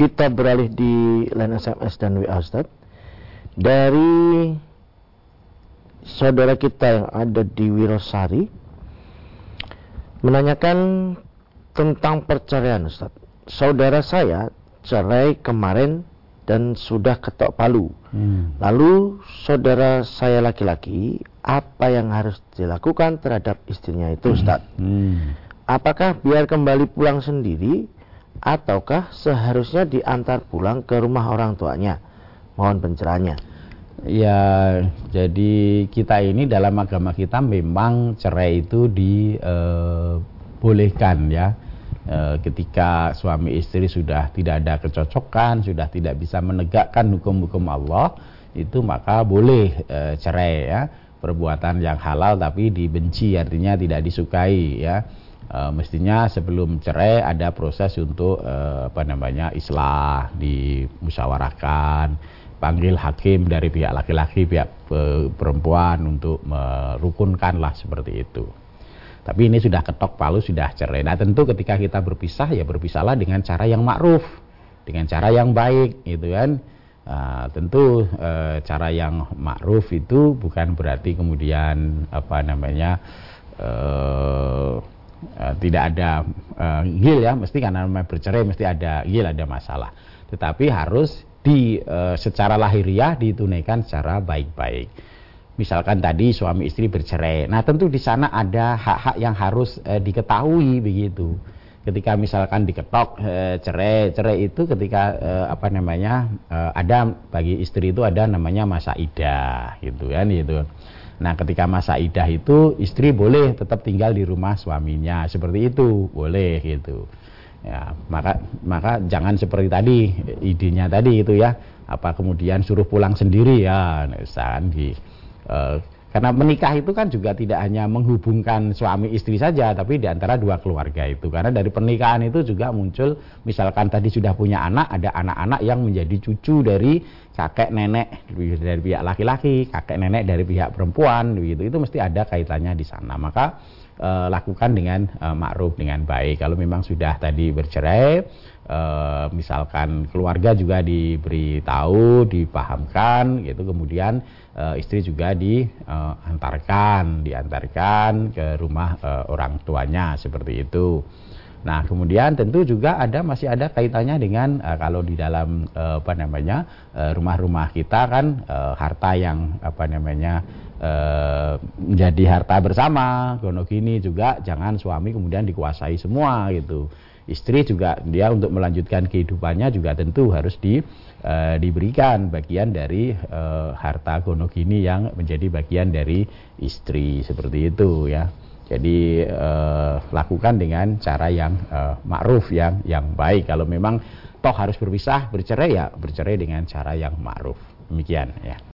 kita beralih di line SMS dan WA Ustaz. Dari saudara kita yang ada di Wirosari menanyakan tentang perceraian Ustaz. Saudara saya cerai kemarin dan sudah ketok palu. Hmm. Lalu saudara saya laki-laki, apa yang harus dilakukan terhadap istrinya itu, Ustaz? Hmm. Apakah biar kembali pulang sendiri ataukah seharusnya diantar pulang ke rumah orang tuanya? Mohon pencerahannya. Ya, jadi kita ini dalam agama kita memang cerai itu dibolehkan ya e, ketika suami istri sudah tidak ada kecocokan, sudah tidak bisa menegakkan hukum-hukum Allah, itu maka boleh e, cerai ya. Perbuatan yang halal tapi dibenci artinya tidak disukai ya. E, mestinya sebelum cerai ada proses untuk e, apa namanya islah dimusyawarahkan panggil hakim dari pihak laki-laki pihak perempuan untuk merukunkan lah seperti itu. Tapi ini sudah ketok palu, sudah cerai. Nah tentu ketika kita berpisah ya berpisahlah dengan cara yang ma'ruf, dengan cara yang baik gitu kan. Uh, tentu uh, cara yang ma'ruf itu bukan berarti kemudian apa namanya uh, uh, tidak ada uh, gil ya, mesti karena bercerai mesti ada gil ada masalah. Tetapi harus di uh, secara lahiriah ditunaikan secara baik-baik misalkan tadi suami istri bercerai. Nah, tentu di sana ada hak-hak yang harus eh, diketahui begitu. Ketika misalkan diketok eh, cerai, cerai itu ketika eh, apa namanya eh, ada bagi istri itu ada namanya masa idah gitu kan gitu. Nah, ketika masa idah itu istri boleh tetap tinggal di rumah suaminya. Seperti itu, boleh gitu. Ya, maka maka jangan seperti tadi idenya tadi itu ya, apa kemudian suruh pulang sendiri? Ya, misalkan di Eh, karena menikah itu kan juga tidak hanya menghubungkan suami istri saja, tapi di antara dua keluarga itu. Karena dari pernikahan itu juga muncul, misalkan tadi sudah punya anak, ada anak-anak yang menjadi cucu dari kakek nenek dari pihak laki-laki, kakek nenek dari pihak perempuan, gitu. Itu mesti ada kaitannya di sana. Maka eh, lakukan dengan eh, makruf dengan baik. Kalau memang sudah tadi bercerai, eh, misalkan keluarga juga diberi tahu, dipahamkan, gitu. Kemudian uh, istri juga diantarkan, diantarkan ke rumah uh, orang tuanya seperti itu. Nah, kemudian tentu juga ada masih ada kaitannya dengan uh, kalau di dalam uh, apa namanya rumah-rumah uh, kita kan uh, harta yang apa namanya uh, menjadi harta bersama. Gono gini juga jangan suami kemudian dikuasai semua gitu. Istri juga dia untuk melanjutkan kehidupannya juga tentu harus di uh, diberikan bagian dari uh, harta gonogini yang menjadi bagian dari istri seperti itu ya. Jadi uh, lakukan dengan cara yang uh, ma'ruf yang yang baik. Kalau memang toh harus berpisah, bercerai ya bercerai dengan cara yang ma'ruf. Demikian ya.